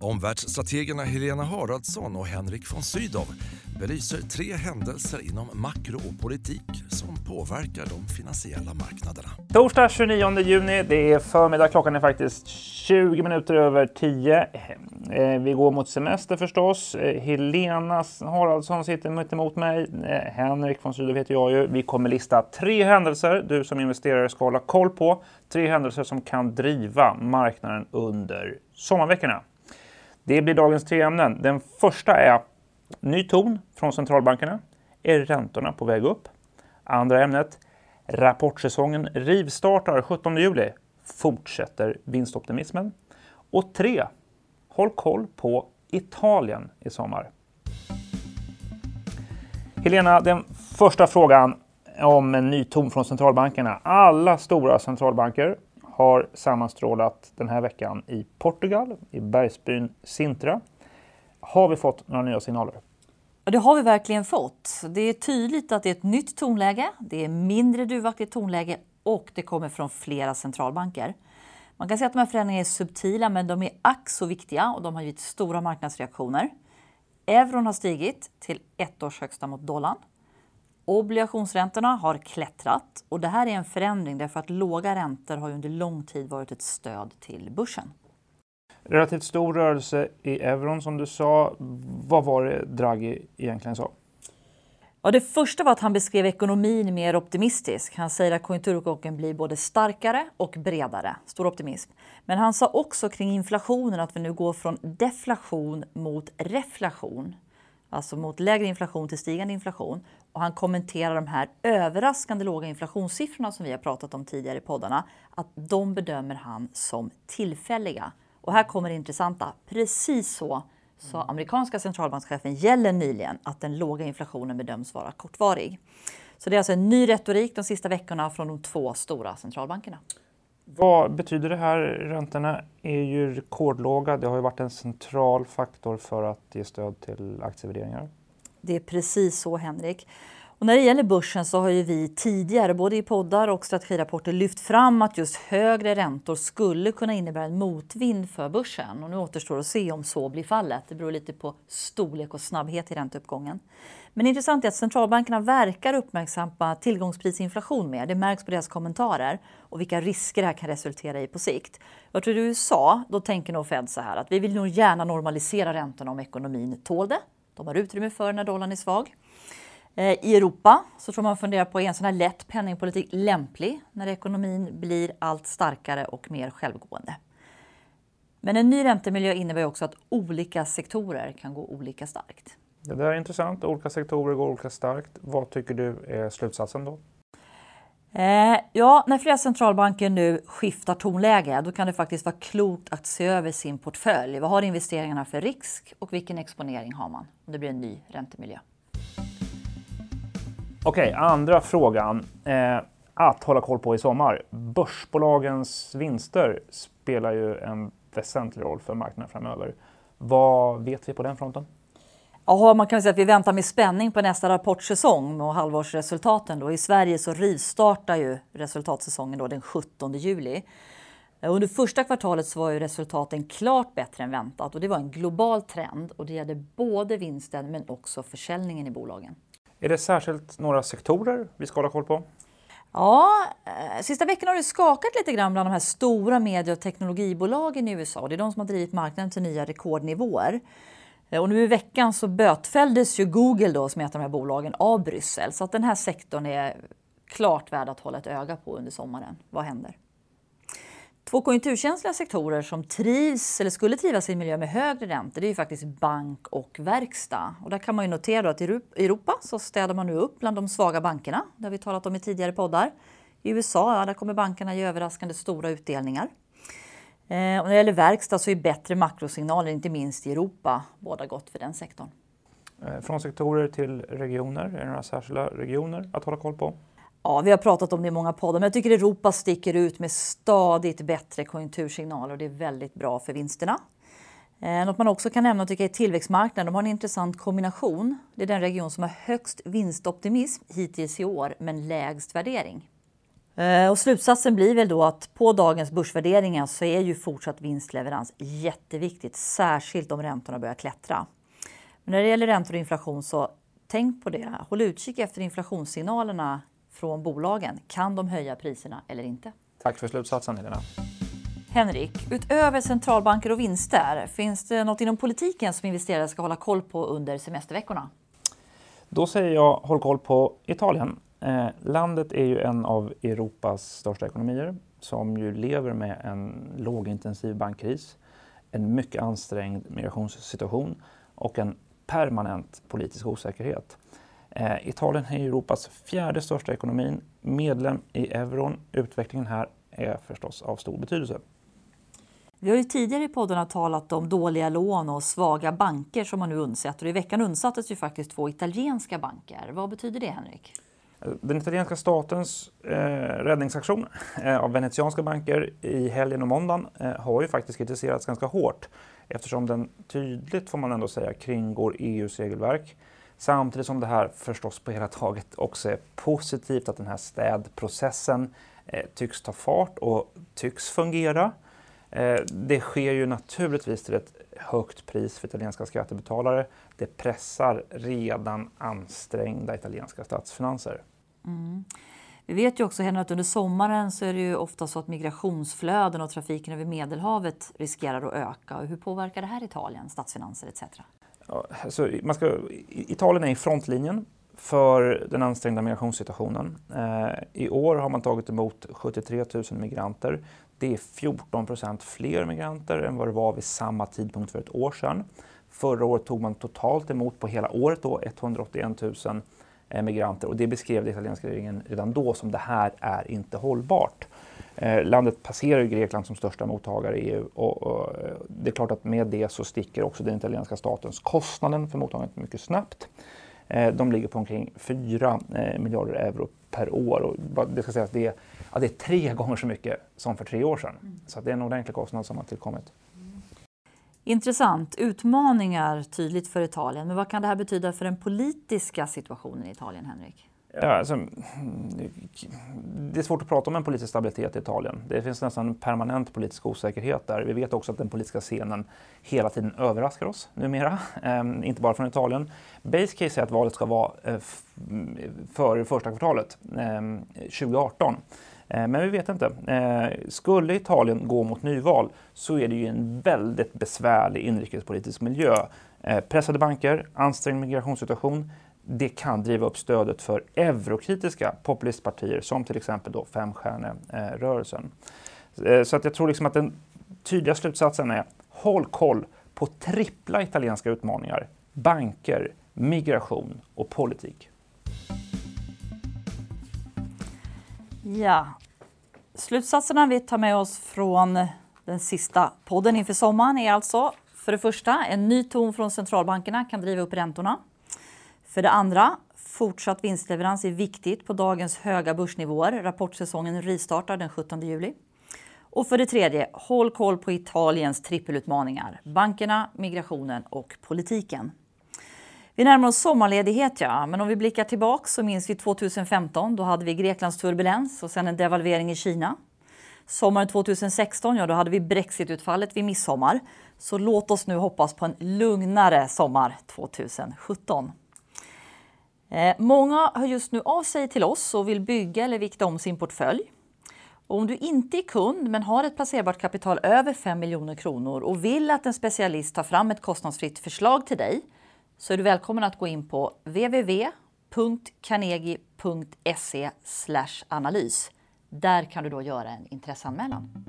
Omvärldsstrategerna Helena Haraldsson och Henrik von Sydow belyser tre händelser inom makro och politik som påverkar de finansiella marknaderna. Torsdag 29 juni, det är förmiddag, klockan är faktiskt 20 minuter över 10. Eh, vi går mot semester förstås. Eh, Helena Haraldsson sitter mitt emot mig. Eh, Henrik von Sydow heter jag ju. Vi kommer lista tre händelser du som investerare ska hålla koll på. Tre händelser som kan driva marknaden under sommarveckorna. Det blir dagens tre ämnen. Den första är ny ton från centralbankerna. Är räntorna på väg upp? Andra ämnet. Rapportsäsongen rivstartar 17 juli. Fortsätter vinstoptimismen? Och tre. Håll koll på Italien i sommar. Helena, den första frågan om en ny ton från centralbankerna. Alla stora centralbanker har sammanstrålat den här veckan i Portugal, i bergsbyn Sintra. Har vi fått några nya signaler? Ja, det har vi verkligen fått. Det är tydligt att det är ett nytt tonläge. Det är mindre duvaktigt tonläge och det kommer från flera centralbanker. Man kan säga att de här förändringarna är subtila, men de är ack så viktiga och de har givit stora marknadsreaktioner. Euron har stigit till ett års högsta mot dollarn. Obligationsräntorna har klättrat och det här är en förändring därför att låga räntor har under lång tid varit ett stöd till börsen. Relativt stor rörelse i euron som du sa. Vad var det Draghi egentligen sa? Ja, det första var att han beskrev ekonomin mer optimistisk. Han säger att konjunkturuppgången blir både starkare och bredare. Stor optimism. Men han sa också kring inflationen att vi nu går från deflation mot reflation. Alltså mot lägre inflation till stigande inflation. Och han kommenterar de här överraskande låga inflationssiffrorna som vi har pratat om tidigare i poddarna. Att de bedömer han som tillfälliga. Och här kommer det intressanta. Precis så sa amerikanska centralbankschefen Yellen nyligen att den låga inflationen bedöms vara kortvarig. Så det är alltså en ny retorik de sista veckorna från de två stora centralbankerna. Vad betyder det här? Räntorna är ju rekordlåga. Det har ju varit en central faktor för att ge stöd till aktievärderingar. Det är precis så, Henrik. Och när det gäller börsen så har ju vi tidigare, både i poddar och strategirapporter, lyft fram att just högre räntor skulle kunna innebära en motvind för börsen. Och nu återstår att se om så blir fallet. Det beror lite på storlek och snabbhet i ränteuppgången. Men intressant är att centralbankerna verkar uppmärksamma tillgångsprisinflation mer. Det märks på deras kommentarer och vilka risker det här kan resultera i på sikt. Jag tror i USA, då tänker nog Fed så här att vi vill nog gärna normalisera räntorna om ekonomin tål det. De har utrymme för när dollarn är svag. Eh, I Europa så tror man funderar på är en sån här lätt penningpolitik lämplig när ekonomin blir allt starkare och mer självgående. Men en ny räntemiljö innebär också att olika sektorer kan gå olika starkt. Det där är intressant. Olika sektorer går olika starkt. Vad tycker du är slutsatsen då? Eh, ja, när flera centralbanker nu skiftar tonläge då kan det faktiskt vara klokt att se över sin portfölj. Vad har investeringarna för risk och vilken exponering har man om det blir en ny räntemiljö? Okej, andra frågan. Eh, att hålla koll på i sommar. Börsbolagens vinster spelar ju en väsentlig roll för marknaden framöver. Vad vet vi på den fronten? Ja, man kan säga att vi väntar med spänning på nästa rapportsäsong och halvårsresultaten. Då. I Sverige så rivstartar ju resultatsäsongen då den 17 juli. Under första kvartalet så var ju resultaten klart bättre än väntat och det var en global trend och det gällde både vinsten men också försäljningen i bolagen. Är det särskilt några sektorer vi ska hålla koll på? Ja, eh, sista veckan har det skakat lite grann bland de här stora medie och teknologibolagen i USA. Det är de som har drivit marknaden till nya rekordnivåer. Eh, och nu i veckan så bötfälldes ju Google då, som är ett av de här bolagen av Bryssel. Så att den här sektorn är klart värd att hålla ett öga på under sommaren. Vad händer? Två konjunkturkänsliga sektorer som trivs eller skulle trivas i en miljö med högre räntor det är ju faktiskt bank och verkstad. Och där kan man ju notera att i Europa så städar man nu upp bland de svaga bankerna. Det har vi talat om i tidigare poddar. I USA ja, där kommer bankerna ge överraskande stora utdelningar. Eh, och när det gäller verkstad så är bättre makrosignaler, inte minst i Europa, båda gott för den sektorn. Eh, från sektorer till regioner, är det några särskilda regioner att hålla koll på? Ja, vi har pratat om det i många poddar, men jag tycker Europa sticker ut med stadigt bättre konjunktursignaler och det är väldigt bra för vinsterna. Eh, något man också kan nämna tycker jag är tillväxtmarknaden. De har en intressant kombination. Det är den region som har högst vinstoptimism hittills i år, men lägst värdering. Eh, och slutsatsen blir väl då att på dagens börsvärderingar så är ju fortsatt vinstleverans jätteviktigt, särskilt om räntorna börjar klättra. Men när det gäller räntor och inflation så tänk på det. Håll utkik efter inflationssignalerna från bolagen. Kan de höja priserna eller inte? Tack för slutsatsen Helena. Henrik, utöver centralbanker och vinster, finns det något inom politiken som investerare ska hålla koll på under semesterveckorna? Då säger jag håll koll på Italien. Eh, landet är ju en av Europas största ekonomier som ju lever med en lågintensiv bankkris, en mycket ansträngd migrationssituation och en permanent politisk osäkerhet. Eh, Italien är Europas fjärde största ekonomin, medlem i euron. Utvecklingen här är förstås av stor betydelse. Vi har ju tidigare i poddarna talat om dåliga lån och svaga banker som man nu undsätter. I veckan undsattes ju faktiskt två italienska banker. Vad betyder det, Henrik? Den italienska statens eh, räddningsaktion eh, av venetianska banker i helgen och måndagen eh, har ju faktiskt kritiserats ganska hårt eftersom den tydligt, får man ändå säga, kringgår EUs regelverk. Samtidigt som det här förstås på hela taget också är positivt att den här städprocessen eh, tycks ta fart och tycks fungera. Eh, det sker ju naturligtvis till ett högt pris för italienska skattebetalare. Det pressar redan ansträngda italienska statsfinanser. Mm. Vi vet ju också Henrik, att under sommaren så är det ju ofta så att migrationsflöden och trafiken över Medelhavet riskerar att öka. Hur påverkar det här Italien, statsfinanser etc? Ja, alltså, man ska, Italien är i frontlinjen för den ansträngda migrationssituationen. Eh, I år har man tagit emot 73 000 migranter. Det är 14 procent fler migranter än vad det var vid samma tidpunkt för ett år sedan. Förra året tog man totalt emot på hela året då 181 000 eh, migranter och det beskrev den italienska regeringen redan då som det här är inte hållbart. Eh, landet passerar Grekland som största mottagare i EU och, och, eh, det är klart att med det så sticker också den italienska statens kostnaden för mottagandet mycket snabbt. Eh, de ligger på omkring 4 eh, miljarder euro per år och det ska sägas att det är, ja, det är tre gånger så mycket som för tre år sedan. Mm. Så det är en ordentlig kostnad som har tillkommit. Intressant. Utmaningar tydligt för Italien. Men vad kan det här betyda för den politiska situationen i Italien, Henrik? Ja, alltså, det är svårt att prata om en politisk stabilitet i Italien. Det finns nästan en permanent politisk osäkerhet där. Vi vet också att den politiska scenen hela tiden överraskar oss numera, ehm, inte bara från Italien. Base case är att valet ska vara eh, före första kvartalet eh, 2018. Eh, men vi vet inte. Eh, skulle Italien gå mot nyval så är det ju en väldigt besvärlig inrikespolitisk miljö. Eh, pressade banker, ansträngd migrationssituation, det kan driva upp stödet för eurokritiska populistpartier som till exempel då Femstjärnerörelsen. Så att jag tror liksom att den tydliga slutsatsen är håll koll på trippla italienska utmaningar. Banker, migration och politik. Ja, slutsatserna vi tar med oss från den sista podden inför sommaren är alltså för det första en ny ton från centralbankerna kan driva upp räntorna. För det andra, fortsatt vinstleverans är viktigt på dagens höga börsnivåer. Rapportsäsongen ristartar den 17 juli. Och för det tredje, håll koll på Italiens trippelutmaningar. Bankerna, migrationen och politiken. Vi närmar oss sommarledighet, ja. Men om vi blickar tillbaka så minns vi 2015. Då hade vi Greklands turbulens och sen en devalvering i Kina. Sommaren 2016, ja då hade vi brexitutfallet vid midsommar. Så låt oss nu hoppas på en lugnare sommar 2017. Eh, många hör just nu av sig till oss och vill bygga eller vikta om sin portfölj. Och om du inte är kund men har ett placerbart kapital över 5 miljoner kronor och vill att en specialist tar fram ett kostnadsfritt förslag till dig så är du välkommen att gå in på www.carnegie.se analys. Där kan du då göra en intresseanmälan.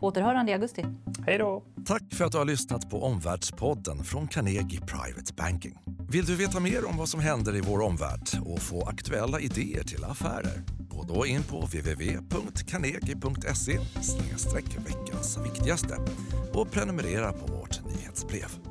På återhörande i augusti. Hej då! Tack för att du har lyssnat på Omvärldspodden från Carnegie Private Banking. Vill du veta mer om vad som händer i vår omvärld och få aktuella idéer till affärer? Gå då in på www.carnegie.se veckans viktigaste och prenumerera på vårt nyhetsbrev.